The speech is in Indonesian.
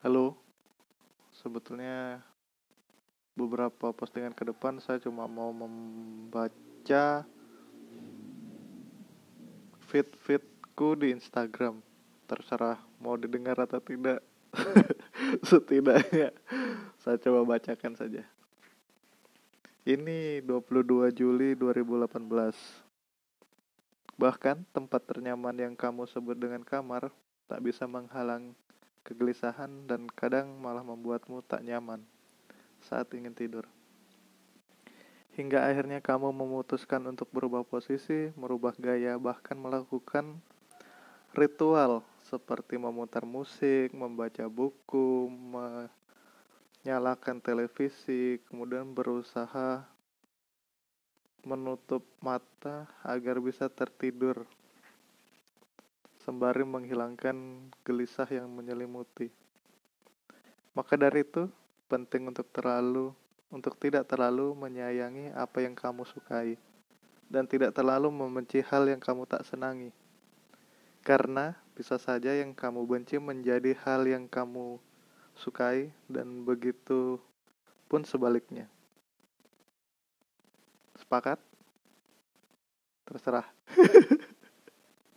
Halo, sebetulnya beberapa postingan ke depan saya cuma mau membaca feed-feedku di Instagram. Terserah mau didengar atau tidak. Setidaknya saya coba bacakan saja. Ini 22 Juli 2018. Bahkan tempat ternyaman yang kamu sebut dengan kamar tak bisa menghalang kegelisahan, dan kadang malah membuatmu tak nyaman saat ingin tidur. Hingga akhirnya kamu memutuskan untuk berubah posisi, merubah gaya, bahkan melakukan ritual seperti memutar musik, membaca buku, menyalakan televisi, kemudian berusaha menutup mata agar bisa tertidur sembari menghilangkan gelisah yang menyelimuti. Maka dari itu, penting untuk terlalu untuk tidak terlalu menyayangi apa yang kamu sukai dan tidak terlalu membenci hal yang kamu tak senangi. Karena bisa saja yang kamu benci menjadi hal yang kamu sukai dan begitu pun sebaliknya. Sepakat? Terserah.